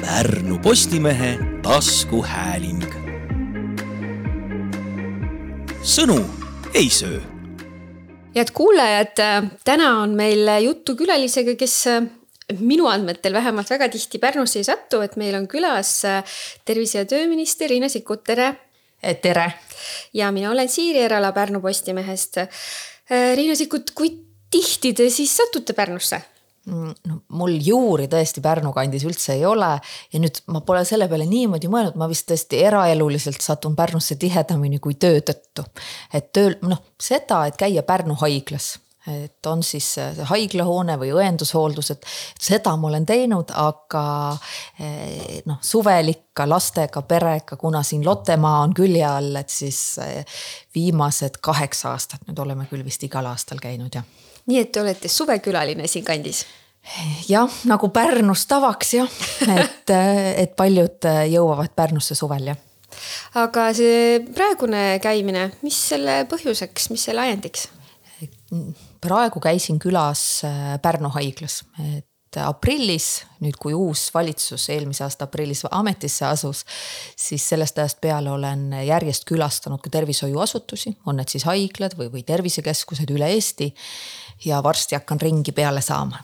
Pärnu Postimehe taskuhääling. sõnu ei söö. head kuulajad, täna on meil juttu külalisega, kes minu andmetel vähemalt väga tihti Pärnusse ei satu, et meil on külas tervise- ja tööminister Riina Sikkut, tere. tere. ja mina olen Siiri Erala Pärnu Postimehest. Riina Sikkut, kui tihti te siis satute Pärnusse? Mm, no mul juuri tõesti Pärnu kandis üldse ei ole ja nüüd ma pole selle peale niimoodi mõelnud, ma vist tõesti eraeluliselt satun Pärnusse tihedamini kui töö tõttu. et tööl, noh seda, et käia Pärnu haiglas, et on siis haiglahoone või õendushooldus, et seda ma olen teinud, aga eh, noh, suvel ikka lastega, perega, kuna siin Lottemaa on külje all, et siis eh, viimased kaheksa aastat nüüd oleme küll vist igal aastal käinud ja nii et te olete suvekülaline siinkandis? jah, nagu Pärnus tavaks jah, et, et paljud jõuavad Pärnusse suvel jah. aga see praegune käimine, mis selle põhjuseks, mis selle ajendiks? praegu käisin külas Pärnu haiglas, et aprillis, nüüd kui uus valitsus eelmise aasta aprillis ametisse asus, siis sellest ajast peale olen järjest külastanud ka tervishoiuasutusi, on need siis haiglad või, või tervisekeskused üle Eesti ja varsti hakkan ringi peale saama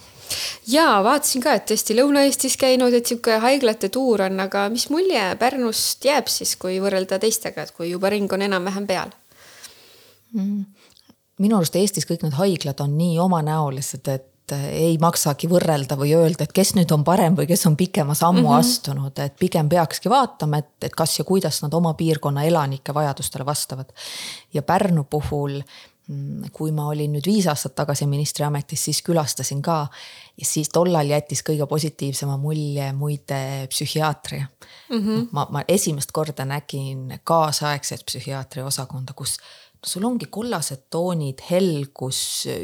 ja vaatasin ka, et tõesti Lõuna-Eestis käinud, et sihuke haiglate tuur on, aga mis mulje Pärnust jääb siis, kui võrrelda teistega, et kui juba ring on enam-vähem peal mm.? minu arust Eestis kõik need haiglad on nii omanäolised, et ei maksagi võrrelda või öelda, et kes nüüd on parem või kes on pikema sammu mm -hmm. astunud, et pigem peakski vaatama, et, et kas ja kuidas nad oma piirkonna elanike vajadustele vastavad. ja Pärnu puhul Mm, kui ma olin nüüd viis aastat tagasi ministriametis, siis külastasin ka ja siis tollal jättis kõige positiivsema mulje muide psühhiaatria mm. -hmm. ma, ma esimest korda nägin kaasaegset psühhiaatria osakonda, kus sul ongi kollased toonid, helgus,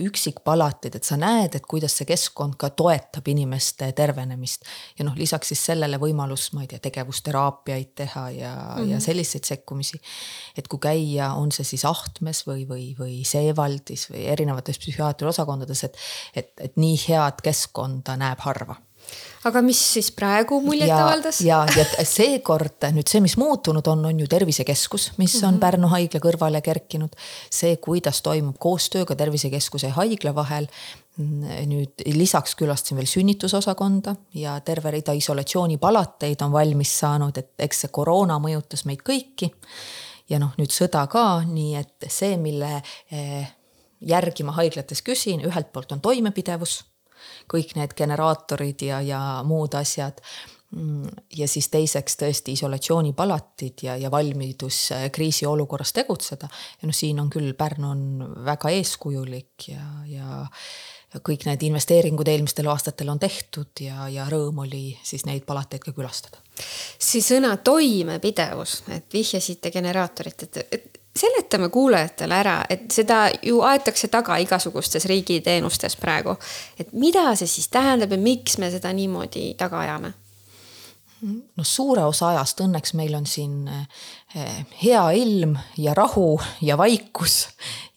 üksikpalatid, et sa näed, et kuidas see keskkond ka toetab inimeste tervenemist. ja noh, lisaks siis sellele võimalus, ma ei tea, tegevusteraapiaid teha ja mm, -hmm. ja mhm. selliseid sekkumisi. et kui käia, on see siis Ahtmes või, või, või Seevaldis või erinevates psühhiaatria osakondades, et, et, et nii head keskkonda näeb harva aga mis siis praegu muljet avaldas? ja, ja, ja seekord nüüd see, mis muutunud on, on ju tervisekeskus, mis on mm -hmm. Pärnu haigla kõrvale kerkinud. see, kuidas toimub koostöö ka tervisekeskuse ja haigla vahel. nüüd lisaks külastasin veel sünnitusosakonda ja terve rida isolatsioonipalateid on valmis saanud, et eks see koroona mõjutas meid kõiki. ja noh, nüüd sõda ka, nii et see, mille eh, järgi ma haiglates küsin, ühelt poolt on toimepidevus kõik need generaatorid ja, ja muud asjad ja siis teiseks tõesti isolatsioonipalatid ja, ja valmidus äh, kriisiolukorras tegutseda. ja noh, siin on küll, Pärnu on väga eeskujulik ja, ja, ja kõik need investeeringud eelmistel aastatel on tehtud ja, ja rõõm oli siis neid palateid ka külastada. see sõna toimepidevus, et vihjasite generaatorit, et, et seletame kuulajatele ära, et seda ju aetakse taga igasugustes riigiteenustes praegu. et mida see siis tähendab ja miks me seda niimoodi taga ajame? no suure osa ajast õnneks meil on siin eh, hea ilm ja rahu ja vaikus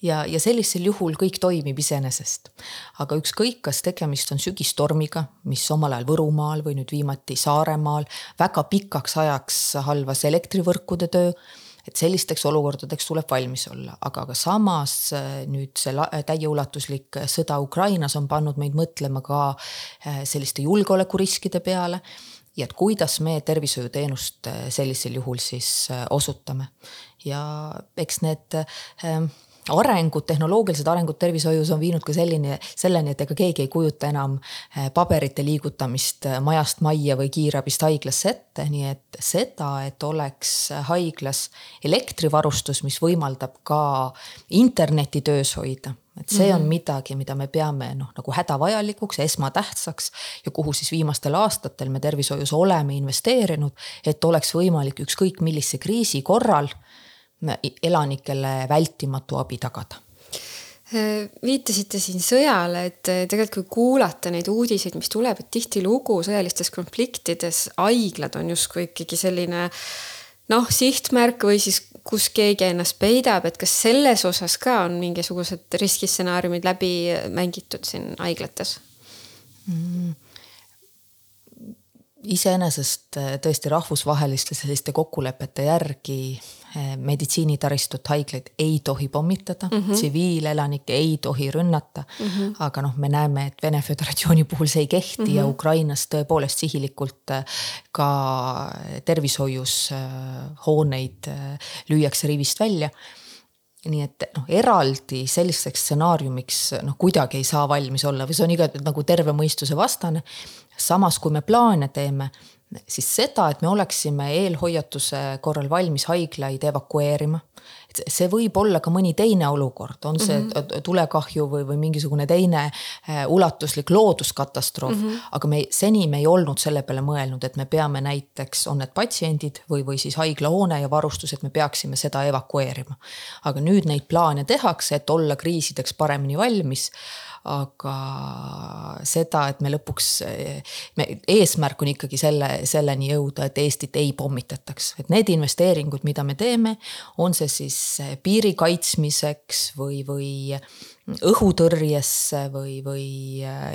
ja, ja sellisel juhul kõik toimib iseenesest. aga ükskõik, kas tegemist on sügistormiga, mis omal ajal Võrumaal või nüüd viimati Saaremaal väga pikaks ajaks halvas elektrivõrkude töö et sellisteks olukordadeks tuleb valmis olla, aga ka samas äh, nüüd see täieulatuslik sõda Ukrainas on pannud meid mõtlema ka äh, selliste julgeolekuriskide peale ja et kuidas me tervishoiuteenust äh, sellisel juhul siis osutame. ja eks need arengud, tehnoloogilised arengud tervishoius on viinud ka selline, selleni, et ega keegi ei kujuta enam eh, paberite liigutamist eh, majast majja või kiirabist haiglasse ette, nii et seda, et oleks haiglas elektrivarustus, mis võimaldab ka interneti töös hoida et see on mhm. midagi, mida me peame noh, nagu hädavajalikuks, esmatähtsaks ja kuhu siis viimastel aastatel me tervishoius oleme investeerinud, et oleks võimalik ükskõik millise kriisi korral elanikele vältimatu abi tagada viitasite siin sõjale, et tegelikult kui kuulata neid uudiseid, mis tuleb, et tihtilugu sõjalistes konfliktides haiglad on justkui ikkagi selline noh, sihtmärk või siis kus keegi ennast peidab, et kas selles osas ka on mingisugused riskistsenaariumid läbi mängitud siin haiglates mm.? iseenesest äh, tõesti rahvusvaheliste selliste kokkulepete järgi meditsiinitaristut, haiglaid ei tohi pommitada mm, -hmm. tsiviilelanikke ei tohi rünnata mm. -hmm. aga noh, me näeme, et Vene Föderatsiooni puhul see ei kehti mm -hmm. ja Ukrainas tõepoolest sihilikult äh, ka tervishoius hooneid lüüakse rivist välja nii et noh, eraldi selliseks stsenaariumiks noh, kuidagi ei saa valmis olla või see on iga nagu terve mõistuse vastane samas, kui me plaane teeme, siis seda, et me oleksime eelhoiatuse korral valmis haiglaid evakueerima. see võib olla ka mõni teine olukord, on see mm -hmm. tulekahju või, või mingisugune teine äh, ulatuslik looduskatastroof mm. -hmm. aga me seni me ei olnud selle peale mõelnud, et me peame näiteks, on need patsiendid või, või siis haiglahoone ja varustus, et me peaksime seda evakueerima. aga nüüd neid plaane tehakse, et olla kriisideks paremini valmis aga seda, et me lõpuks, me eesmärk on ikkagi selle, selleni jõuda, et Eestit ei pommitataks, et need investeeringud, mida me teeme, on see siis piiri kaitsmiseks või, või õhutõrjesse või, või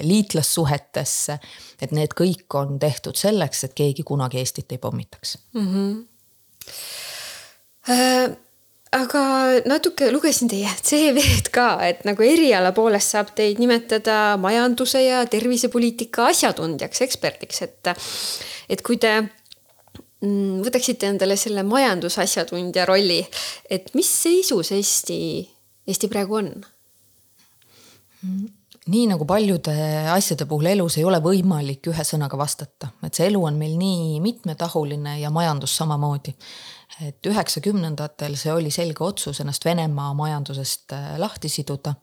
liitlassuhetesse. et need kõik on tehtud selleks, et keegi kunagi Eestit ei pommitaks mm. -hmm. Aga natuke lugesin teie CV-d ka, et nagu eriala poolest saab teid nimetada majanduse ja tervisepoliitika asjatundjaks, eksperdiks, et et kui te mm, võtaksite endale selle majandusasjatundja rolli, et mis seisus Eesti, Eesti praegu on? nii nagu paljude asjade puhul elus ei ole võimalik ühe sõnaga vastata, et see elu on meil nii mitmetahuline ja majandus samamoodi et üheksakümnendatel see oli selge otsus ennast Venemaa majandusest äh, lahti siduda,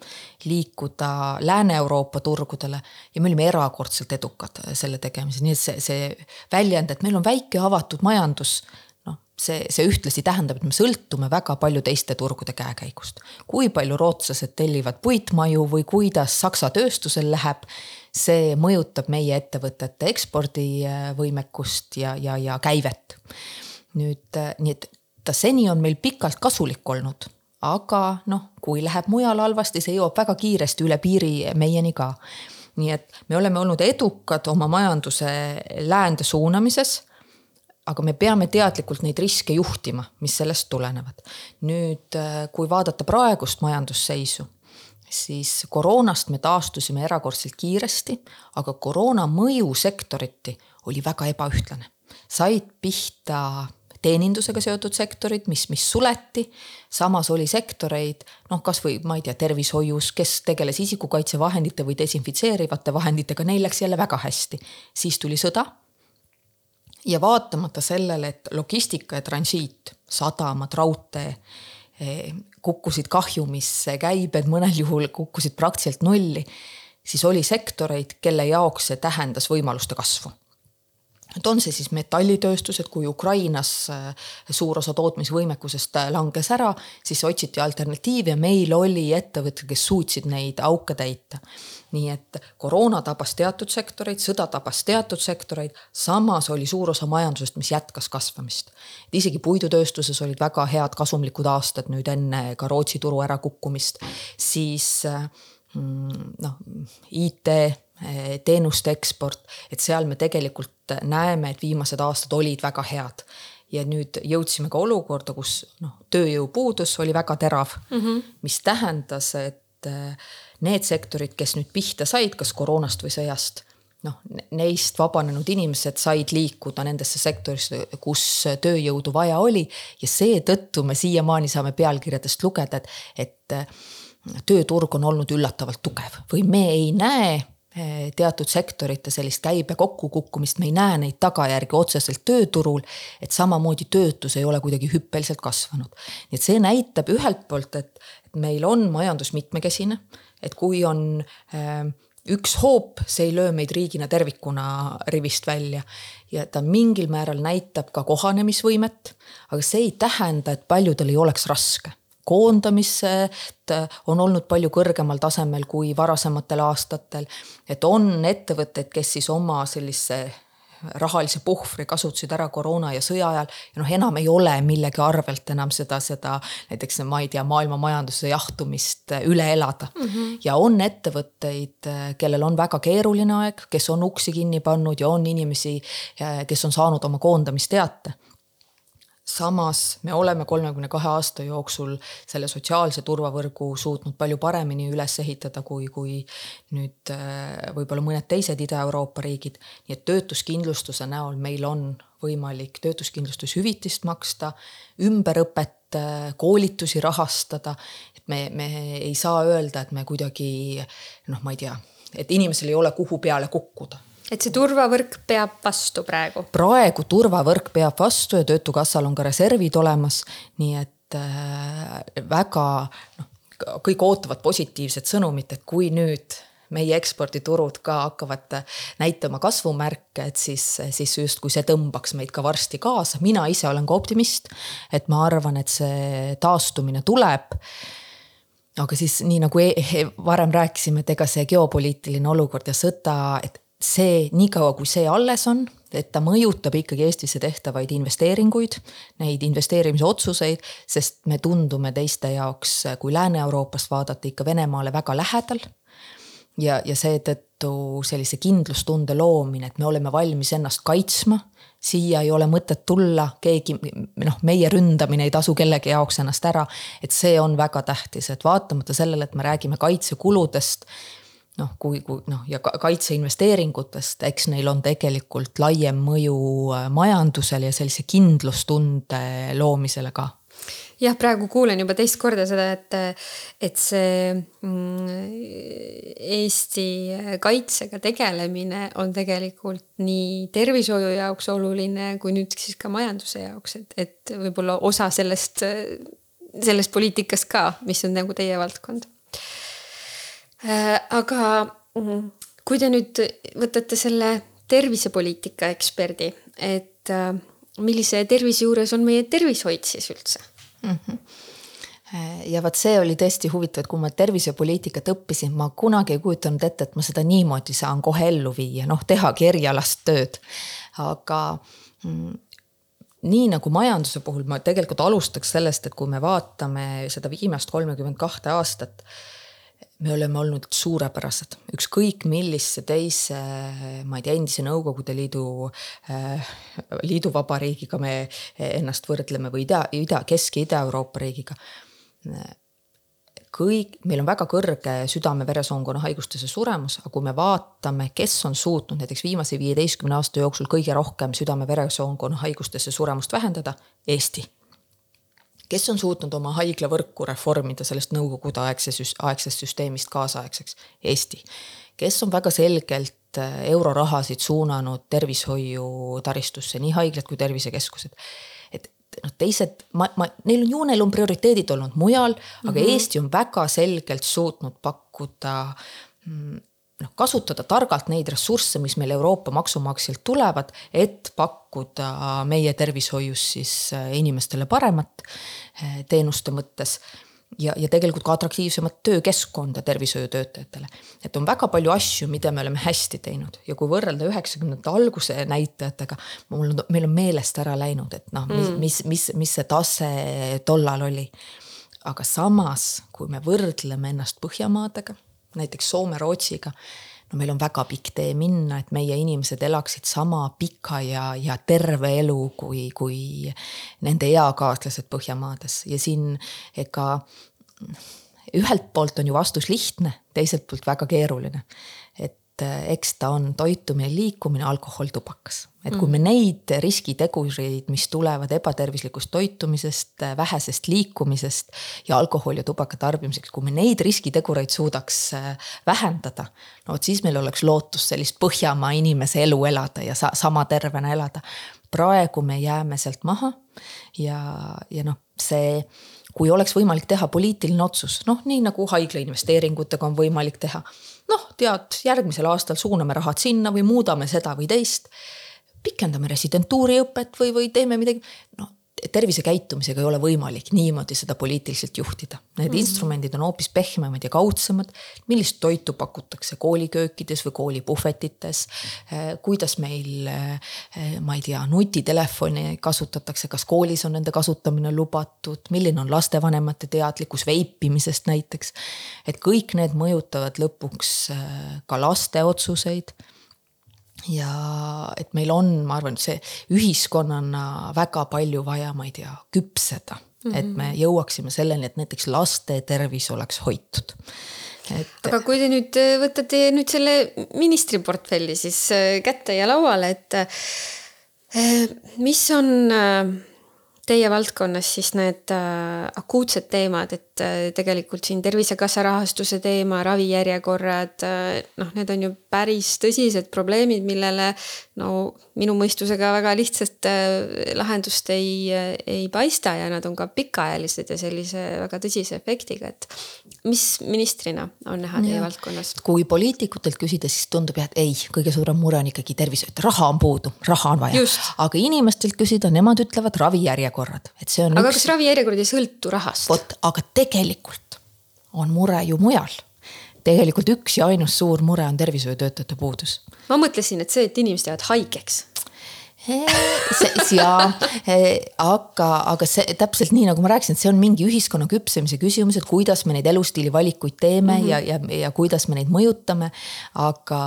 liikuda Lääne-Euroopa turgudele ja me olime erakordselt edukad äh, selle tegemisel, nii et see, see väljend, et meil on väike avatud majandus, noh, see, see ühtlasi tähendab, et me sõltume väga palju teiste turgude käekäigust. kui palju rootslased tellivad puitmaju või kuidas Saksa tööstusel läheb, see mõjutab meie ettevõtete ekspordivõimekust ja, ja, ja käivet nüüd äh, nii, et ta seni on meil pikalt kasulik olnud, aga noh, kui läheb mujal halvasti, see jõuab väga kiiresti üle piiri meieni ka. nii et me oleme olnud edukad oma majanduse läände suunamises. aga me peame teadlikult neid riske juhtima, mis sellest tulenevad. nüüd, äh, kui vaadata praegust majandusseisu siis koroonast me taastusime erakordselt kiiresti, aga koroona mõju sektoriti oli väga ebaühtlane. said pihta teenindusega seotud sektorid, mis, mis suleti. samas oli sektoreid, noh, kasvõi ma ei tea, tervishoius, kes tegeles isikukaitsevahendite või desinfitseerivate vahenditega, neil läks jälle väga hästi. siis tuli sõda. ja vaatamata sellele, et logistika ja transiit, sadamad, raudtee eh, kukkusid kahjumisse, käibed mõnel juhul kukkusid praktiliselt nulli, siis oli sektoreid, kelle jaoks see tähendas võimaluste kasvu et on see siis metallitööstus, et kui Ukrainas äh, suur osa tootmisvõimekusest äh, langes ära, siis otsiti alternatiive ja meil oli ettevõtted, kes suutsid neid auke täita. nii et koroona tabas teatud sektoreid, sõda tabas teatud sektoreid, samas oli suur osa majandusest, mis jätkas kasvamist. isegi puidutööstuses olid väga head kasumlikud aastad nüüd enne ka Rootsi turu ärakukkumist, siis äh, mm, noh, IT teenuste eksport, et seal me tegelikult näeme, et viimased aastad olid väga head. ja nüüd jõudsime ka olukorda, kus noh, tööjõupuudus oli väga terav mm, -hmm. mis tähendas, et eh, need sektorid, kes nüüd pihta said, kas koroonast või sõjast noh, neist vabanenud inimesed said liikuda nendesse sektorisse, kus tööjõudu vaja oli ja seetõttu me siiamaani saame pealkirjadest lugeda, et, et eh, tööturg on olnud üllatavalt tugev või me ei näe Eh, teatud sektorite sellist käibe kokkukukkumist, me ei näe neid tagajärgi otseselt tööturul. et samamoodi töötus ei ole kuidagi hüppeliselt kasvanud. nii et see näitab ühelt poolt, et, et meil on majandus mitmekesine, et kui on äh, üks hoop, see ei löö meid riigina tervikuna rivist välja ja ta mingil määral näitab ka kohanemisvõimet, aga see ei tähenda, et paljudel ei oleks raske koondamised on olnud palju kõrgemal tasemel kui varasematel aastatel. et on ettevõtteid, kes siis oma sellise rahalise puhvri kasutasid ära koroona ja sõja ajal ja noh, enam ei ole millegi arvelt enam seda, seda näiteks ma ei tea, maailma majanduse jahtumist üle elada mm. -hmm. ja on ettevõtteid, kellel on väga keeruline aeg, kes on uksi kinni pannud ja on inimesi, kes on saanud oma koondamisteate samas me oleme kolmekümne kahe aasta jooksul selle sotsiaalse turvavõrgu suutnud palju paremini üles ehitada, kui, kui nüüd äh, võib-olla mõned teised Ida-Euroopa riigid. nii et töötuskindlustuse näol meil on võimalik töötuskindlustushüvitist maksta, ümberõpet, äh, koolitusi rahastada. et me, me ei saa öelda, et me kuidagi noh, ma ei tea, et inimesel ei ole, kuhu peale kukkuda et see turvavõrk peab vastu praegu? praegu turvavõrk peab vastu ja Töötukassal on ka reservid olemas, nii et äh, väga noh, kõik ootavad positiivset sõnumit, et kui nüüd meie eksporditurud ka hakkavad näitama kasvumärke, et siis, siis justkui see tõmbaks meid ka varsti kaasa. mina ise olen ka optimist, et ma arvan, et see taastumine tuleb aga siis nii nagu e varem rääkisime, et ega see geopoliitiline olukord ja sõda, et see, niikaua kui see alles on, et ta mõjutab ikkagi Eestisse tehtavaid investeeringuid, neid investeerimise otsuseid, sest me tundume teiste jaoks, kui Lääne-Euroopast vaadata, ikka Venemaale väga lähedal. ja, ja seetõttu sellise kindlustunde loomine, et me oleme valmis ennast kaitsma, siia ei ole mõtet tulla, keegi noh, meie ründamine ei tasu kellegi jaoks ennast ära. et see on väga tähtis, et vaatamata sellele, et me räägime kaitsekuludest noh, kui, kui noh, ja kaitseinvesteeringutest, eks neil on tegelikult laiem mõju äh, majandusele ja sellise kindlustunde loomisele ka. Jah, praegu kuulen juba teist korda seda, et, et see mm, Eesti kaitsega tegelemine on tegelikult nii tervishoiu jaoks oluline kui nüüd siis ka majanduse jaoks, et, et võib-olla osa sellest, sellest poliitikast ka, mis on nagu teie valdkond aga mm, kui te nüüd võtate selle tervisepoliitika eksperdi, et äh, millise tervise juures on meie tervishoid siis üldse mm? -hmm ja vot see oli tõesti huvitav, et kui ma tervisepoliitikat õppisin, ma kunagi ei kujutanud ette, et ma seda niimoodi saan kohe ellu viia, noh, tehagi erialast tööd. aga mm, nii nagu majanduse puhul ma tegelikult alustaks sellest, et kui me vaatame seda viimast kolmekümmet kahte aastat me oleme olnud suurepärased, ükskõik millise teise, ma ei tea, endise Nõukogude Liidu äh,, liiduvabariigiga me ennast võrdleme või ida, ida, Kesk- ja Ida-Euroopa riigiga. kõik, meil on väga kõrge südame-veresoonkonna haigustesse suremus, aga kui me vaatame, kes on suutnud näiteks viimase viieteistkümne aasta jooksul kõige rohkem südame-veresoonkonna haigustesse suremust vähendada, Eesti kes on suutnud oma haiglavõrku reformida sellest nõukogude aegse, aegsest süsteemist kaasaegseks? Eesti. kes on väga selgelt äh, eurorahasid suunanud tervishoiutaristusse, nii haiglad kui tervisekeskused. et noh, teised, ma, ma, neil on ju, neil on prioriteedid olnud mujal, aga mm -hmm. Eesti on väga selgelt suutnud pakkuda mm, noh, kasutada targalt neid ressursse, mis meil Euroopa maksumaksjalt tulevad, et pakkuda meie tervishoius siis äh, inimestele paremat äh, teenuste mõttes ja, ja tegelikult ka atraktiivsemat töökeskkonda tervishoiutöötajatele. et on väga palju asju, mida me oleme hästi teinud ja kui võrrelda üheksakümnendate alguse näitajatega, mul on, meil on meelest ära läinud, et noh, mis mm., mis, mis, mis see tase tollal oli. aga samas, kui me võrdleme ennast Põhjamaadega näiteks Soome-Rootsiga. no meil on väga pikk tee minna, et meie inimesed elaksid sama pika ja, ja terve elu kui, kui nende eakaaslased Põhjamaades ja siin ega ühelt poolt on ju vastus lihtne, teiselt poolt väga keeruline. et Eh, eks ta on toitumine, liikumine, alkohol, tubakas. et kui me neid riskitegureid, mis tulevad ebatervislikust toitumisest, vähesest liikumisest ja alkoholi ja tubaka tarbimiseks, kui me neid riskitegureid suudaks eh, vähendada. no vot siis meil oleks lootust sellist Põhjamaa inimese elu elada ja sa sama tervena elada. praegu me jääme sealt maha ja, ja noh, see kui oleks võimalik teha poliitiline otsus, noh, nii nagu haigla investeeringutega on võimalik teha noh, tead, järgmisel aastal suuname rahad sinna või muudame seda või teist. pikendame residentuuriõpet või, või teeme midagi, noh tervisekäitumisega ei ole võimalik niimoodi seda poliitiliselt juhtida. Need mm -hmm. instrumendid on hoopis pehmemad ja kaudsemad. millist toitu pakutakse kooliköökides või koolipuhvetites. kuidas meil, ma ei tea, nutitelefoni kasutatakse, kas koolis on nende kasutamine lubatud, milline on lastevanemate teadlikkus veipimisest näiteks. et kõik need mõjutavad lõpuks ka laste otsuseid ja et meil on, ma arvan, see ühiskonnana väga palju vaja, ma ei tea, küpseda mm, -hmm. et me mhm. jõuaksime selleni, et näiteks laste tervis oleks hoitud et. aga kui te nüüd äh, võtate nüüd selle ministriportfelli siis äh, kätte ja lauale, et äh, mis on teie valdkonnas siis need äh, akuutsed teemad, et äh, tegelikult siin Tervisekassa rahastuse teema, ravijärjekorrad äh,, noh, need on ju päris tõsised probleemid, millele no minu mõistusega väga lihtsat äh, lahendust ei, ei paista ja nad on ka pikaajalised ja sellise väga tõsise efektiga, et mis ministrina on näha teie valdkonnas? kui poliitikutelt küsida, siis tundub jah, et ei, kõige suurem mure on ikkagi tervishoid, raha on puudu, raha on vaja. aga inimestelt küsida, nemad ütlevad ravijärjekorrad, et see on. aga üks... kas ravijärjekorrad ei sõltu rahast? vot, aga tegelikult on mure ju mujal tegelikult üks ja ainus suur mure on tervishoiutöötajate puudus. ma mõtlesin, et see, et inimesed jäävad haigeks ja, aga, aga see täpselt nii, nagu ma rääkisin, et see on mingi ühiskonna küpsemise küsimus, et kuidas me neid elustiili valikuid teeme mm -hmm. ja, ja, ja kuidas me neid mõjutame. aga,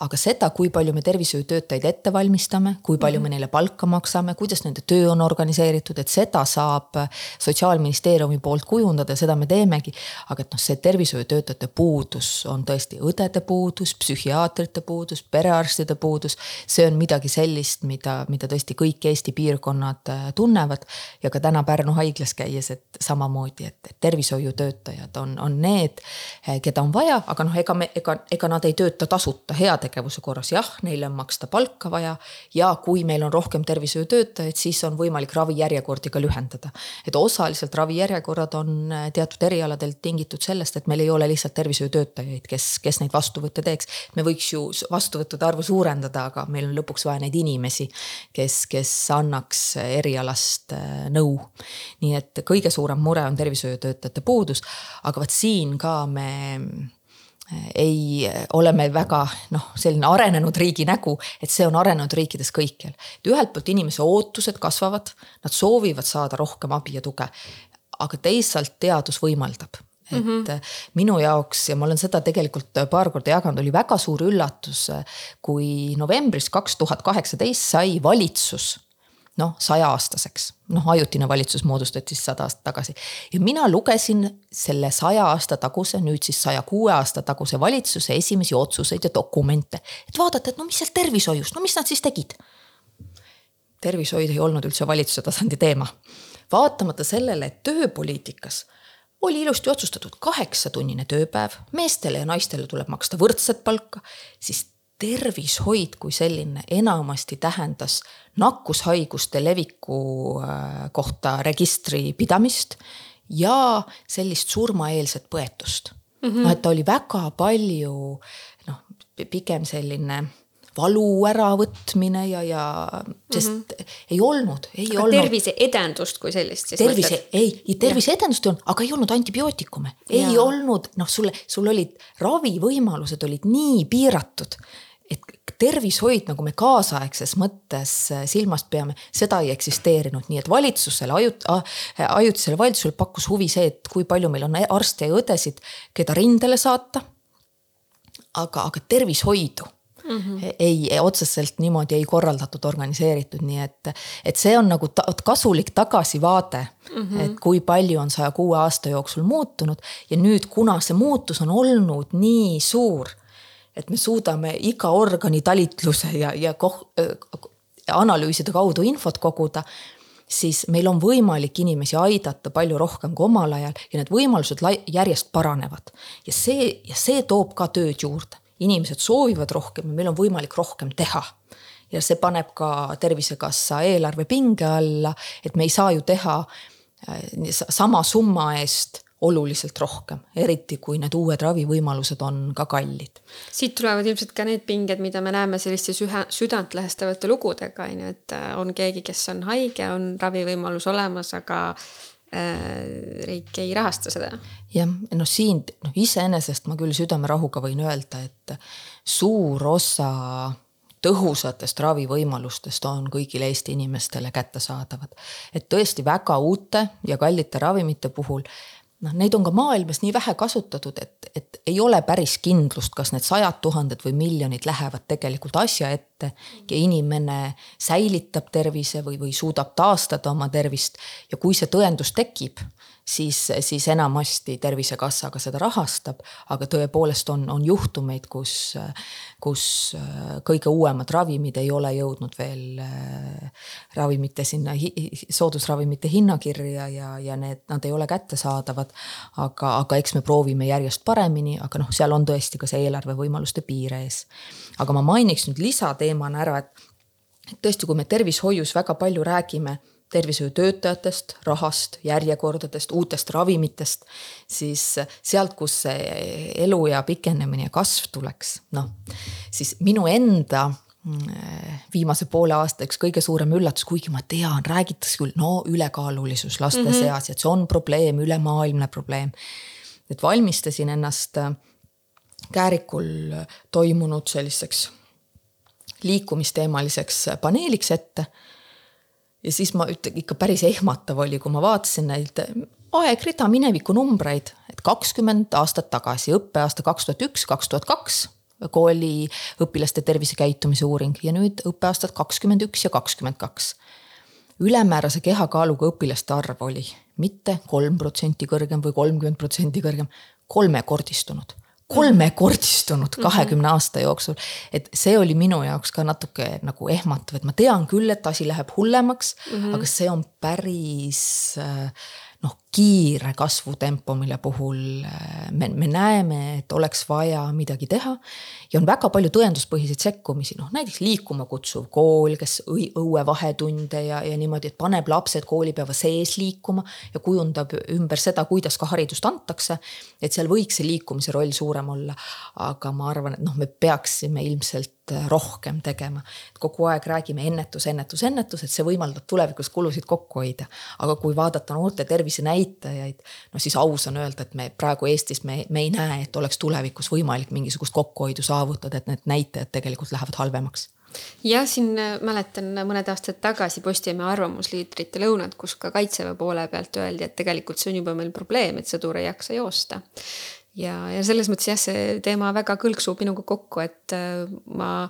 aga seda, kui palju me tervishoiutöötajaid ette valmistame, kui palju mm -hmm. me neile palka maksame, kuidas nende töö on organiseeritud, et seda saab sotsiaalministeeriumi poolt kujundada, seda me teemegi. aga et noh, see tervishoiutöötajate puudus on tõesti õdede puudus, psühhiaatrite puudus, perearstide puudus, see on midagi sellist, mida mida, mida tõesti kõik Eesti piirkonnad äh, tunnevad. ja ka täna Pärnu haiglas käies, et samamoodi, et tervishoiutöötajad on, on need, äh, keda on vaja, aga noh, ega me, ega, ega nad ei tööta tasuta heategevuse korras, jah, neile on maksta palka vaja. ja kui meil on rohkem tervishoiutöötajaid, siis on võimalik ravijärjekordi ka lühendada. et osaliselt ravijärjekorrad on äh, teatud erialadel tingitud sellest, et meil ei ole lihtsalt tervishoiutöötajaid, kes, kes neid vastuvõtte teeks. me võiks ju vastuvõttude arvu suurendada, aga meil on lõpuks vaja neid inimesi, kes, kes annaks erialast äh, nõu. nii et kõige suurem mure on tervishoiutöötajate puudus, aga vot siin ka me äh, ei, oleme väga noh, selline arenenud riigi nägu, et see on arenenud riikides kõikjal. et ühelt poolt inimese ootused kasvavad, nad soovivad saada rohkem abi ja tuge. aga teisalt teadus võimaldab et mm -hmm. minu jaoks ja ma olen seda tegelikult paar korda jaganud, oli väga suur üllatus, kui novembris kaks tuhat kaheksateist sai valitsus noh, sajaaastaseks, noh, ajutine valitsus moodustati siis sada aastat tagasi. ja mina lugesin selle saja aasta taguse, nüüd siis saja kuue aasta taguse valitsuse esimesi otsuseid ja dokumente. et vaadata, et no mis seal tervishoius, no mis nad siis tegid. tervishoid ei olnud üldse valitsuse tasandi teema. vaatamata sellele, et tööpoliitikas oli ilusti otsustatud kaheksatunnine tööpäev, meestele ja naistele tuleb maksta võrdset palka, siis tervishoid kui selline enamasti tähendas nakkushaiguste leviku äh, kohta registri pidamist ja sellist surmaeelset põetust mm. -hmm. noh, et ta oli väga palju noh, pigem selline valu äravõtmine ja, ja sest mm -hmm. ei olnud, ei aga olnud. terviseedendust kui sellist siis? tervise, ei, terviseedendust ei olnud, aga ei olnud antibiootikume, ei olnud, noh, sulle, sul olid ravivõimalused olid nii piiratud et tervishoid, nagu me kaasaegses mõttes äh, silmas peame, seda ei eksisteerinud, nii et valitsusele ajut-, ajutisele valitsusele pakkus huvi see, et kui palju meil on arste ja õdesid, keda rindele saata. aga, aga tervishoidu mm -hmm. ei, otseselt niimoodi ei korraldatud, organiseeritud, nii et, et see on nagu ta, kasulik tagasivaade mm, -hmm. et kui palju on saja kuue aasta jooksul muutunud ja nüüd, kuna see muutus on olnud nii suur, et me suudame iga organi talitluse ja, ja koh, analüüside kaudu infot koguda siis meil on võimalik inimesi aidata palju rohkem kui omal ajal ja need võimalused järjest paranevad. ja see, ja see toob ka tööd juurde inimesed soovivad rohkem ja meil on võimalik rohkem teha ja see paneb ka Tervisekassa eelarve pinge alla, et me ei saa ju teha äh, sama summa eest oluliselt rohkem, eriti kui need uued ravivõimalused on ka kallid. siit tulevad ilmselt ka need pinged, mida me näeme selliste süha, südantlõhestavate lugudega on ju, et äh, on keegi, kes on haige, on ravivõimalus olemas, aga riik ei rahasta seda. jah, noh siin noh, iseenesest ma küll südamerahuga võin öelda, et suur osa tõhusatest ravivõimalustest on kõigile Eesti inimestele kättesaadavad. et tõesti väga uute ja kallite ravimite puhul noh, neid on ka maailmas nii vähe kasutatud, et, et ei ole päris kindlust, kas need sajad tuhanded või miljonid lähevad tegelikult asja ette ja inimene säilitab tervise või, või suudab taastada oma tervist. ja kui see tõendus tekib siis, siis enamasti Tervisekassa ka seda rahastab, aga tõepoolest on, on juhtumeid, kus, kus äh, kõige uuemad ravimid ei ole jõudnud veel äh, ravimite sinna, soodusravimite hinnakirja ja, ja need, nad ei ole kättesaadavad. aga, aga eks me proovime järjest paremini, aga noh, seal on tõesti ka see eelarve võimaluste piir ees. aga ma mainiks nüüd lisateemana ära, et tõesti, kui me tervishoius väga palju räägime tervishoiutöötajatest, rahast, järjekordadest, uutest ravimitest, siis sealt, kus see eluea pikenemine ja kasv tuleks, noh, siis minu enda mm, viimase poole aasta üks kõige suurem üllatus, kuigi ma tean, räägitakse küll, no ülekaalulisus laste mm -hmm. seas, et see on probleem, ülemaailmne probleem. et valmistasin ennast Käärikul toimunud selliseks liikumisteemaliseks paneeliks ette ja siis ma ütlen, ikka päris ehmatav oli, kui ma vaatasin neid aegrida minevikunumbreid, et kakskümmend aastat tagasi, õppeaasta kaks tuhat üks, kaks tuhat kaks kooli õpilaste tervisekäitumise uuring ja nüüd õppeaastad kakskümmend üks ja kakskümmend kaks. ülemäärase kehakaaluga õpilaste arv oli mitte kolm protsenti kõrgem või kolmkümmend protsenti kõrgem, kolmekordistunud kolmekordistunud mhm. kahekümne aasta jooksul. et see oli minu jaoks ka natuke nagu ehmatav, et ma tean küll, et asi läheb hullemaks mm, -hmm. aga see on päris äh, noh, kiire kasvutempo, mille puhul äh, me, me näeme, et oleks vaja midagi teha. ja on väga palju tõenduspõhiseid sekkumisi, noh näiteks liikuma kutsuv kool, kes õue vahetunde ja, ja niimoodi, et paneb lapsed koolipäeva sees liikuma ja kujundab ümber seda, kuidas ka haridust antakse. et seal võiks see liikumise roll suurem olla. aga ma arvan, et noh, me peaksime ilmselt rohkem tegema. kogu aeg räägime ennetus, ennetus, ennetus, et see võimaldab tulevikus kulusid kokku hoida. aga kui vaadata noorte tervisenäitajaid, no siis aus on öelda, et me praegu Eestis me, me ei näe, et oleks tulevikus võimalik mingisugust kokkuhoidu saavutada, et need näitajad tegelikult lähevad halvemaks. Jah, siin äh, mäletan mõned aastad tagasi Postimehe arvamusliidrite lõunad, kus ka kaitseväe poole pealt öeldi, et tegelikult see on juba meil probleem, et sõdur ei jaksa joosta. Ja, ja selles mõttes jah, see teema väga kõlksub minuga kokku, et äh, ma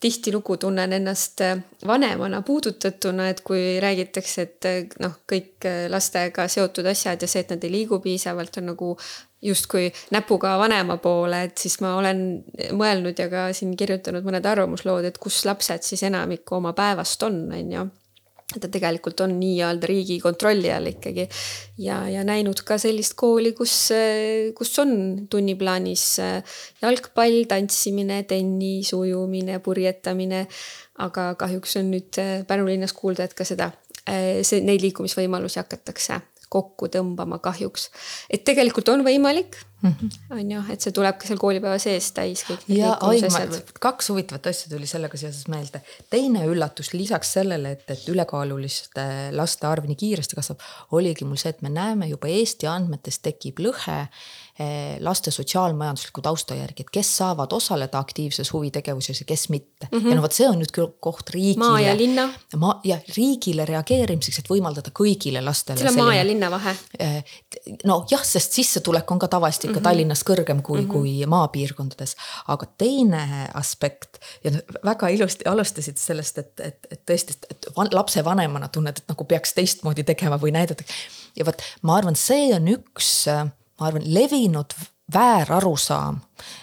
tihtilugu tunnen ennast äh, vanemana puudutatuna, et kui räägitakse, et äh, noh, kõik lastega seotud asjad ja see, et nad ei liigu piisavalt, on nagu justkui näpuga vanema poole, et siis ma olen mõelnud ja ka siin kirjutanud mõned arvamuslood, et kus lapsed siis enamikku oma päevast on, on ju ta tegelikult on nii-öelda riigi kontrolli all ikkagi. ja, ja näinud ka sellist kooli, kus, kus on tunniplaanis äh, jalgpall, tantsimine, tennis, ujumine, purjetamine. aga kahjuks on nüüd äh, Pärnu linnas kuulda, et ka seda, äh, see, neid liikumisvõimalusi hakatakse kokku tõmbama kahjuks. et tegelikult on võimalik. On ju, et see tuleb ka seal koolipäeva sees täis kõik need liikumisasjad. kaks huvitavat asja tuli sellega seoses meelde. teine üllatus lisaks sellele, et, et ülekaaluliste laste arv nii kiiresti kasvab, oligi mul see, et me näeme juba Eesti andmetes tekib lõhe Eh, laste sotsiaalmajandusliku tausta järgi, et kes saavad osaleda aktiivses huvitegevuses ja kes mitte mm. -hmm. ja no vot, see on nüüd küll koht riigile. maa ja linna. maa ja riigile reageerimiseks, et võimaldada kõigile lastele. selle maa ja linna vahe. Eh, nojah, sest sissetulek on ka tavaliselt ikka mm -hmm. Tallinnas kõrgem kui mm, -hmm. kui maapiirkondades. aga teine aspekt ja väga ilusti alustasid sellest, et, et, et tõesti, et lapsevanemana tunned, et nagu peaks teistmoodi tegema või näidata. ja vot ma arvan, see on üks ma arvan, levinud väärarusaam,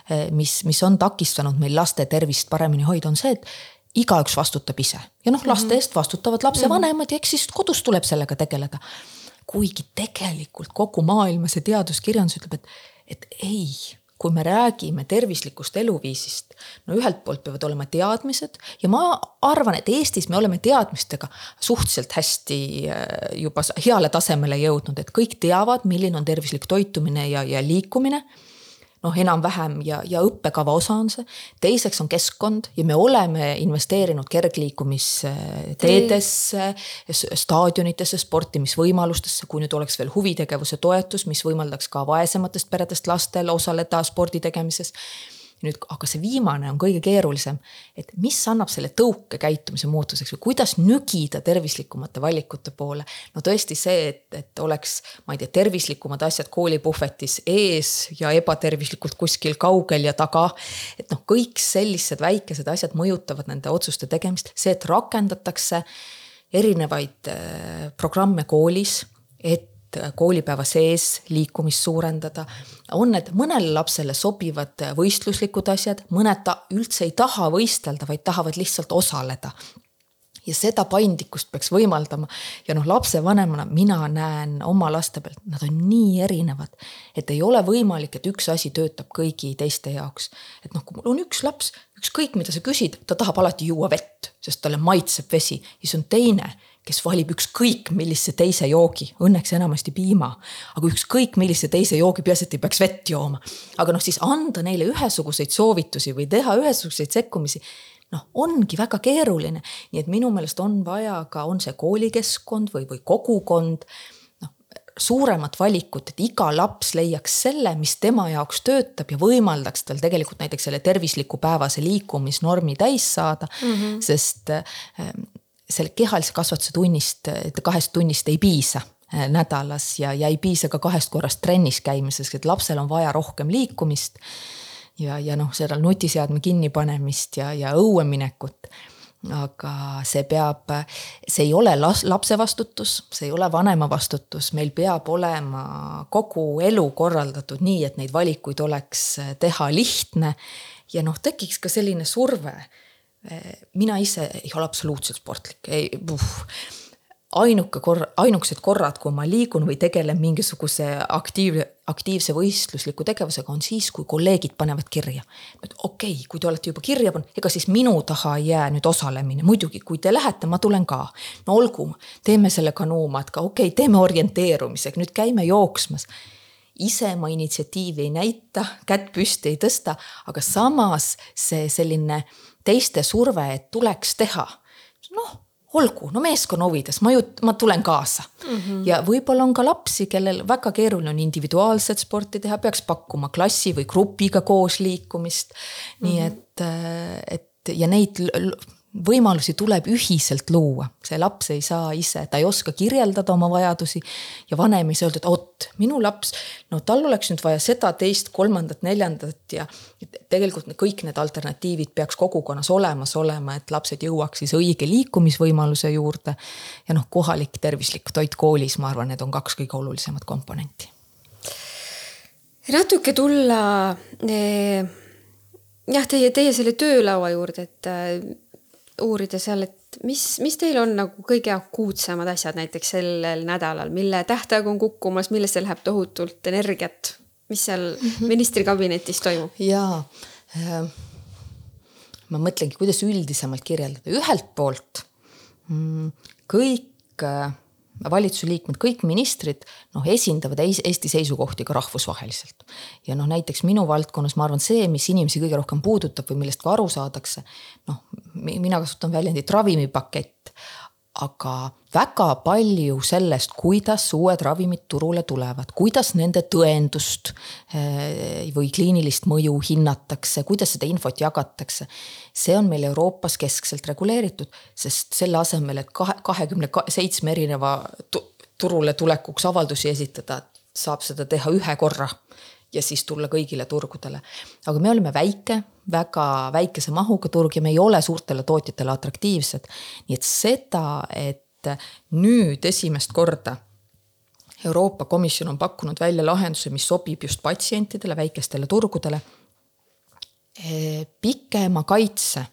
eh, mis, mis on takistanud meil laste tervist paremini hoida, on see, et igaüks vastutab ise ja noh, laste mhm. eest vastutavad lapsevanemad ja eks siis kodus tuleb sellega tegeleda. kuigi tegelikult kogu maailma see teaduskirjandus ütleb, et, et ei kui me räägime tervislikust eluviisist, no ühelt poolt peavad olema teadmised ja ma arvan, et Eestis me oleme teadmistega suhteliselt hästi äh, juba heale tasemele jõudnud, et kõik teavad, milline on tervislik toitumine ja, ja liikumine noh, enam-vähem ja, ja õppekava osa on see. teiseks on keskkond ja me oleme investeerinud kergliikumisteedesse, staadionitesse, sportimisvõimalustesse, kui nüüd oleks veel huvitegevuse toetus, mis võimaldaks ka vaesematest peredest lastel osaleda spordi tegemises nüüd, aga see viimane on kõige keerulisem, et mis annab selle tõuke käitumise muutuseks või kuidas nügida tervislikumate valikute poole. no tõesti see, et, et oleks, ma ei tea, tervislikumad asjad koolipuhvetis ees ja ebatervislikult kuskil kaugel ja taga. et noh, kõik sellised väikesed asjad mõjutavad nende otsuste tegemist, see, et rakendatakse erinevaid äh, programme koolis, et koolipäeva sees liikumist suurendada. on need mõnele lapsele sobivad võistluslikud asjad, mõned ta üldse ei taha võistelda, vaid tahavad lihtsalt osaleda ja seda paindlikkust peaks võimaldama. ja noh, lapsevanemana mina näen oma laste pealt, nad on nii erinevad, et ei ole võimalik, et üks asi töötab kõigi teiste jaoks. et noh, kui mul on üks laps, ükskõik mida sa küsid, ta tahab alati juua vett, sest talle maitseb vesi ja siis on teine kes valib ükskõik millise teise joogi, õnneks enamasti piima, aga ükskõik millise teise joogi, peaasi, et ei peaks vett jooma. aga noh, siis anda neile ühesuguseid soovitusi või teha ühesuguseid sekkumisi noh, ongi väga keeruline, nii et minu meelest on vaja ka, on see koolikeskkond või, või kogukond noh, suuremat valikut, et iga laps leiaks selle, mis tema jaoks töötab ja võimaldaks tal tegelikult näiteks selle tervisliku päevase liikumisnormi täis saada mm. -hmm. sest selle kehalise kasvatuse tunnist, kahest tunnist ei piisa äh, nädalas ja, ja ei piisa ka kahest korrast trennis käimiseks, et lapsel on vaja rohkem liikumist. ja, ja noh, seda nutiseadme kinnipanemist ja, ja õue minekut. aga see peab, see ei ole las, lapse vastutus, see ei ole vanema vastutus, meil peab olema kogu elu korraldatud nii, et neid valikuid oleks teha lihtne. ja noh, tekiks ka selline surve mina ise ei ole absoluutselt sportlik, ei ainuke korra, ainukesed korrad, kui ma liigun või tegelen mingisuguse aktiiv, aktiivse võistlusliku tegevusega, on siis, kui kolleegid panevad kirja. et okei okay,, kui te olete juba kirja pannud, ega siis minu taha ei jää nüüd osalemine, muidugi, kui te lähete, ma tulen ka. no olgu, teeme selle kanuumatka, okei okay,, teeme orienteerumisega, nüüd käime jooksmas. Ise ma initsiatiivi ei näita, kätt püsti ei tõsta, aga samas see selline teiste surve, et tuleks teha. noh, olgu, no meeskonna huvides, ma ju, ma tulen kaasa mm. -hmm. ja võib-olla on ka lapsi, kellel väga keeruline on individuaalset sporti teha, peaks pakkuma klassi või grupiga koos liikumist mm. -hmm. nii et, et ja neid võimalusi tuleb ühiselt luua, see laps ei saa ise, ta ei oska kirjeldada oma vajadusi. ja vanem ei saa öelda, et oot, minu laps, no tal oleks nüüd vaja seda, teist, kolmandat, neljandat ja. tegelikult kõik need alternatiivid peaks kogukonnas olemas olema, et lapsed jõuaks siis õige liikumisvõimaluse juurde. ja noh, kohalik tervislik toit koolis, ma arvan, need on kaks kõige olulisemat komponenti. natuke tulla eh, jah, teie, teie selle töölaua juurde, et uurida seal, et mis, mis teil on nagu kõige akuutsemad asjad näiteks sellel nädalal, mille tähtaeg on kukkumas, millesse läheb tohutult energiat, mis seal mhm. ministrikabinetis toimub? jaa äh,, ma mõtlengi, kuidas üldisemalt kirjeldada, ühelt poolt mm, kõik äh, valitsuse liikmed, kõik ministrid noh, esindavad Eesti seisukohti ka rahvusvaheliselt. ja noh, näiteks minu valdkonnas ma arvan, see, mis inimesi kõige rohkem puudutab või millest ka aru saadakse. noh, mina kasutan väljendit ravimipakett, aga väga palju sellest, kuidas uued ravimid turule tulevad, kuidas nende tõendust eh, või kliinilist mõju hinnatakse, kuidas seda infot jagatakse. see on meil Euroopas keskselt reguleeritud, sest selle asemel, et kahe, kahekümne seitsme erineva turule tulekuks avaldusi esitada, saab seda teha ühe korra ja siis tulla kõigile turgudele. aga me oleme väike, väga väikese mahuga turg ja me ei ole suurtele tootjatele atraktiivsed. nii et seda, et nüüd esimest korda Euroopa Komisjon on pakkunud välja lahenduse, mis sobib just patsientidele, väikestele turgudele. pikema kaitse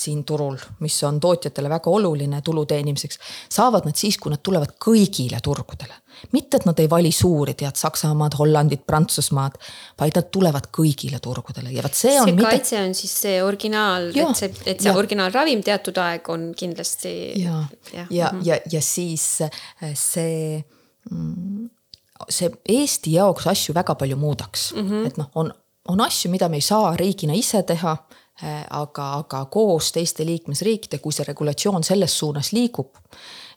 siin turul, mis on tootjatele väga oluline tulu teenimiseks, saavad nad siis, kui nad tulevad kõigile turgudele. mitte, et nad ei vali suuri, tead Saksamaad, Hollandit, Prantsusmaad, vaid nad tulevad kõigile turgudele ja vot see on. see mida... kaitse on siis see originaal, et see, et see originaalravim teatud aeg on kindlasti. ja, ja, ja, ja, ja siis äh, see mm, see Eesti jaoks asju väga palju muudaks mm, -hmm. et noh, on, on asju, mida me ei saa riigina ise teha Äh, aga, aga koos teiste liikmesriikide, kui see regulatsioon selles suunas liigub,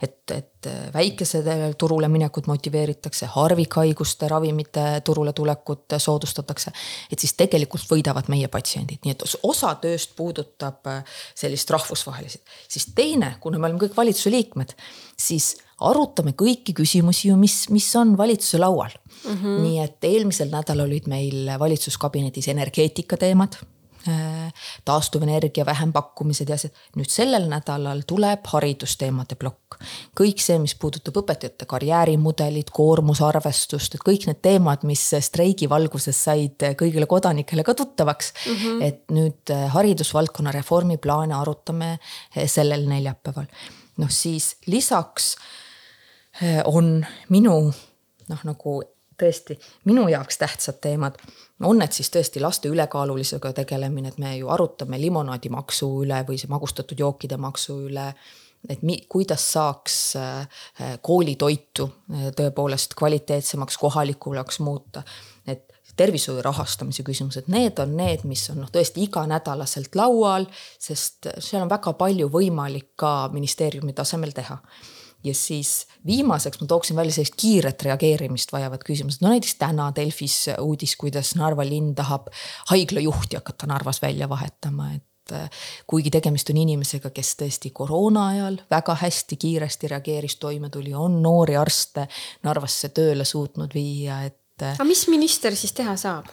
et, et väikesele turule minekut motiveeritakse, harvikhaiguste ravimite turule tulekut soodustatakse, et siis tegelikult võidavad meie patsiendid, nii et osa tööst puudutab äh, sellist rahvusvahelist. siis teine, kuna me oleme kõik valitsuse liikmed, siis arutame kõiki küsimusi ju, mis, mis on valitsuse laual mm. -hmm. nii et eelmisel nädalal olid meil valitsuskabinetis energeetika teemad taastuvenergia vähempakkumised ja asjad. nüüd sellel nädalal tuleb haridusteemade plokk. kõik see, mis puudutab õpetajate karjäärimudelit, koormusarvestust, et kõik need teemad, mis streigi valguses said kõigile kodanikele ka tuttavaks mm. -hmm. et nüüd äh, haridusvaldkonna reformi plaane arutame äh, sellel neljapäeval. noh, siis lisaks on minu noh, nagu tõesti minu jaoks tähtsad teemad on need siis tõesti laste ülekaalulisusega tegelemine, et me ju arutame limonaadimaksu üle või see magustatud jookide maksu üle. et mi, kuidas saaks äh, koolitoitu äh, tõepoolest kvaliteetsemaks, kohalikumaks muuta. et tervishoiu rahastamise küsimused, need on need, mis on noh, tõesti iganädalaselt laual, sest seal on väga palju võimalik ka ministeeriumi tasemel teha ja siis viimaseks ma tooksin välja sellist kiiret reageerimist vajavad küsimused, no näiteks täna Delfis uudis, kuidas Narva linn tahab haiglajuhti hakata Narvas välja vahetama, et äh, kuigi tegemist on inimesega, kes tõesti koroona ajal väga hästi kiiresti reageeris, toime tuli, on noori arste Narvasse tööle suutnud viia, et. Aga mis minister siis teha saab?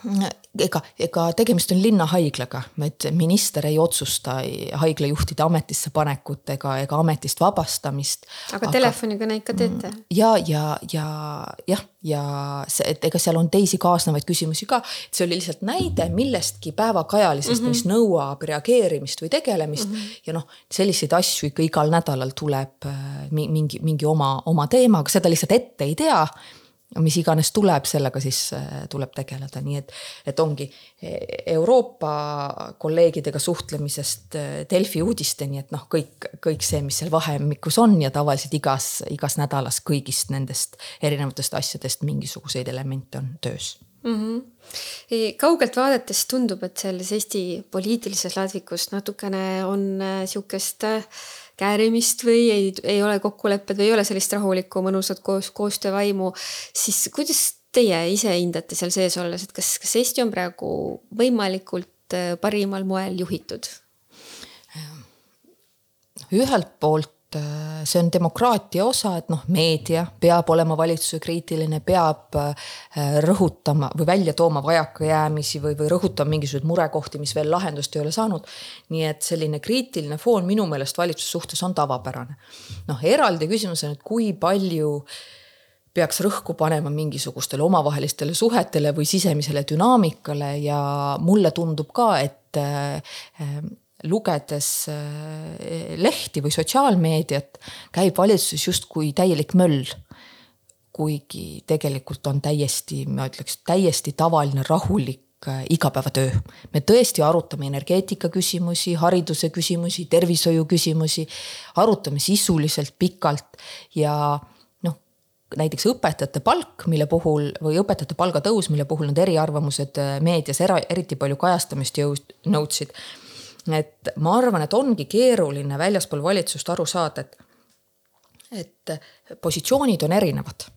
ega, ega tegemist on linnahaiglaga, et minister ei otsusta haiglajuhtide ametisse panekut ega, ega ametist vabastamist. aga, telefonikõne ikka teete? Mm, ja, ja, ja jah, ja see, et ega seal on teisi kaasnevaid küsimusi ka, et see oli lihtsalt näide millestki päevakajalisest mm, -hmm. mis nõuab reageerimist või tegelemist mm. -hmm. ja noh, selliseid asju ikka igal nädalal tuleb äh, mingi, mingi oma, oma teema, aga seda lihtsalt ette ei tea mis iganes tuleb, sellega siis äh, tuleb tegeleda, nii et, et ongi e, Euroopa kolleegidega suhtlemisest äh, Delfi uudisteni, et noh, kõik, kõik see, mis seal vahemikus on ja tavaliselt igas, igas nädalas kõigist nendest erinevatest asjadest mingisuguseid elemente on töös mm. -hmm. kaugelt vaadates tundub, et selles Eesti poliitilises ladvikus natukene on äh, sihukest äh, käärimist või ei, ei ole kokkulepped või ei ole sellist rahulikku mõnusat koos, koostöövaimu, siis kuidas teie ise hindate seal sees olles, et kas, kas Eesti on praegu võimalikult äh, parimal moel juhitud? ühelt poolt see on demokraatia osa, et noh, meedia peab olema valitsuse kriitiline, peab äh, rõhutama või välja tooma vajakajäämisi või, või rõhutama mingisuguseid murekohti, mis veel lahendust ei ole saanud. nii et selline kriitiline foon minu meelest valitsuse suhtes on tavapärane. noh, eraldi küsimus on, et kui palju peaks rõhku panema mingisugustele omavahelistele suhetele või sisemisele dünaamikale ja mulle tundub ka, et äh, lugedes äh, lehti või sotsiaalmeediat, käib valitsuses justkui täielik möll. kuigi tegelikult on täiesti, ma ütleks, täiesti tavaline rahulik äh, igapäevatöö. me tõesti arutame energeetika küsimusi, hariduse küsimusi, tervishoiu küsimusi, arutame sisuliselt pikalt ja noh, näiteks õpetajate palk, mille puhul või õpetajate palgatõus, mille puhul need eriarvamused äh, meedias era, eriti palju kajastamist jõud, nõudsid et ma arvan, et ongi keeruline väljaspool valitsust aru saada, et, et positsioonid on erinevad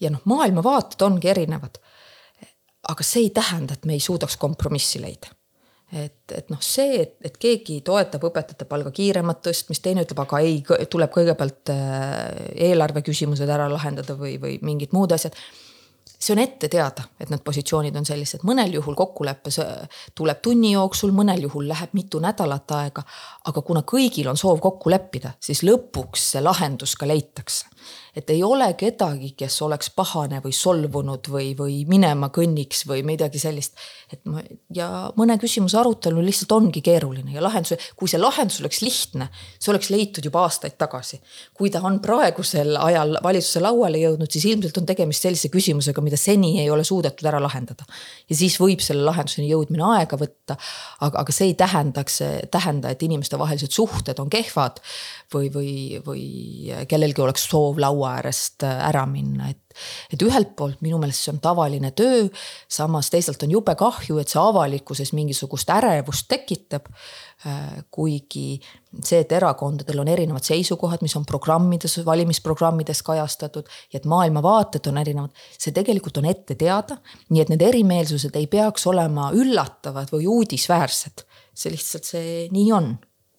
ja noh, maailmavaated ongi erinevad. aga see ei tähenda, et me ei suudaks kompromissi leida et, et noh, see, et, et keegi toetab õpetajate palga kiiremat tõstmist, teine ütleb, aga ei, tuleb kõigepealt äh, eelarve küsimused ära lahendada või, või mingid muud asjad see on ette teada, et need positsioonid on sellised, mõnel juhul kokkulepe tuleb tunni jooksul, mõnel juhul läheb mitu nädalat aega. aga kuna kõigil on soov kokku leppida, siis lõpuks see lahendus ka leitakse. Et ei ole kedagi, kes oleks pahane või solvunud või, või minema kõnniks või midagi sellist. et ma ja mõne küsimuse arutelu lihtsalt ongi keeruline ja lahendus, kui see lahendus oleks lihtne, see oleks leitud juba aastaid tagasi. kui ta on praegusel ajal valitsuse lauale jõudnud, siis ilmselt on tegemist sellise küsimusega, mida seni ei ole suudetud ära lahendada. ja siis võib selle lahenduseni jõudmine aega võtta. aga, aga see ei tähendaks, tähenda, et inimestevahelised suhted on kehvad või, või, või kellelgi oleks soov laua äärest äh, ära minna, et. et ühelt poolt minu meelest see on tavaline töö, samas teisalt on jube kahju, et see avalikkuses mingisugust ärevust tekitab. Äh, kuigi see, et erakondadel on erinevad seisukohad, mis on programmides, valimisprogrammides kajastatud ja et maailmavaated on erinevad, see tegelikult on ette teada. nii et need erimeelsused ei peaks olema üllatavad või uudisväärsed, see lihtsalt see nii on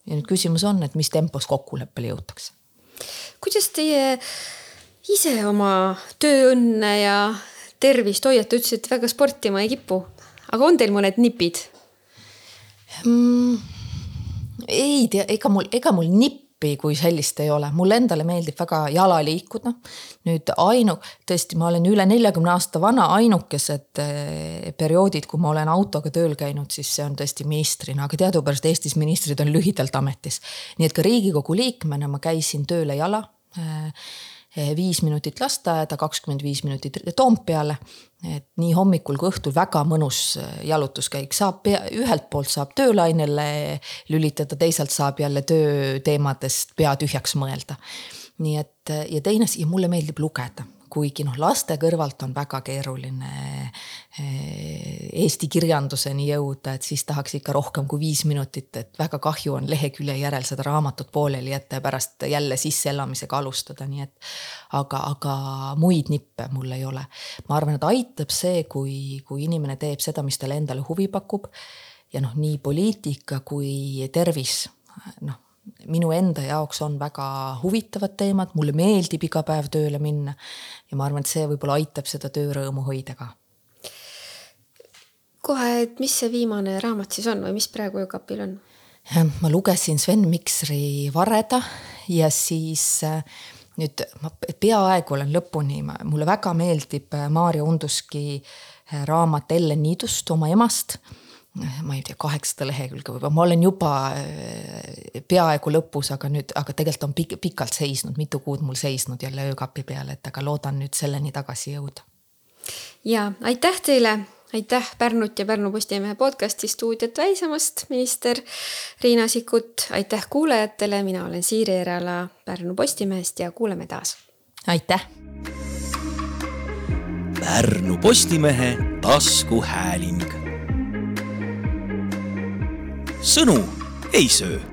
ja nüüd küsimus on, et mis tempos kokkuleppele jõutakse. kuidas teie ise oma tööõnne ja tervist hoiate, ütlesite väga sportima ei kipu, aga on teil mõned nipid mm,? ei tea, ega mul, ega mul nipp appi, kui sellist ei ole, mulle endale meeldib väga jala liikuda. nüüd ainu-, tõesti, ma olen üle neljakümne aasta vana, ainukesed eh, perioodid, kui ma olen autoga tööl käinud, siis see on tõesti ministrina, aga teadupärast Eestis ministrid on lühidalt ametis. nii et ka riigikogu liikmena ma käisin tööle jala Eh, viis minutit lasteaeda, kakskümmend viis minutit Toompeale. et nii hommikul kui õhtul väga mõnus eh, jalutuskäik, saab pea, ühelt poolt saab töölainele lülitada, teisalt saab jälle tööteemadest pea tühjaks mõelda. nii et ja teine asi, mulle meeldib lugeda, kuigi noh, laste kõrvalt on väga keeruline eh, eesti kirjanduseni jõuda, et siis tahaks ikka rohkem kui viis minutit, et väga kahju on lehekülje järel seda raamatut pooleli jätta ja pärast jälle sisseelamisega alustada, nii et. aga, aga muid nippe mul ei ole. ma arvan, et aitab see, kui, kui inimene teeb seda, mis talle endale huvi pakub. ja noh, nii poliitika kui tervis, noh minu enda jaoks on väga huvitavad teemad, mulle meeldib iga päev tööle minna. ja ma arvan, et see võib-olla aitab seda töörõõmu hoida ka. kohe, et mis see viimane raamat siis on või mis praegu öökapil on? ma lugesin Sven Miksri Vareda ja siis äh, nüüd ma peaaegu olen lõpuni, mulle väga meeldib äh, Maarja Unduski äh, raamat Ellen Niidust oma emast ma ei tea, kaheksasada lehekülge võib-olla, ma olen juba äh, peaaegu lõpus, aga nüüd, aga tegelikult on pik pikalt seisnud, mitu kuud mul seisnud jälle öökapi peal, et aga loodan nüüd selleni tagasi jõuda. ja aitäh teile, aitäh Pärnut ja Pärnu Postimehe podcasti stuudiot väisamast, minister Riina Sikkut, aitäh kuulajatele, mina olen Siiri Erala Pärnu Postimehest ja kuuleme taas. aitäh. Pärnu Postimehe taskuhääling sõnu ei söö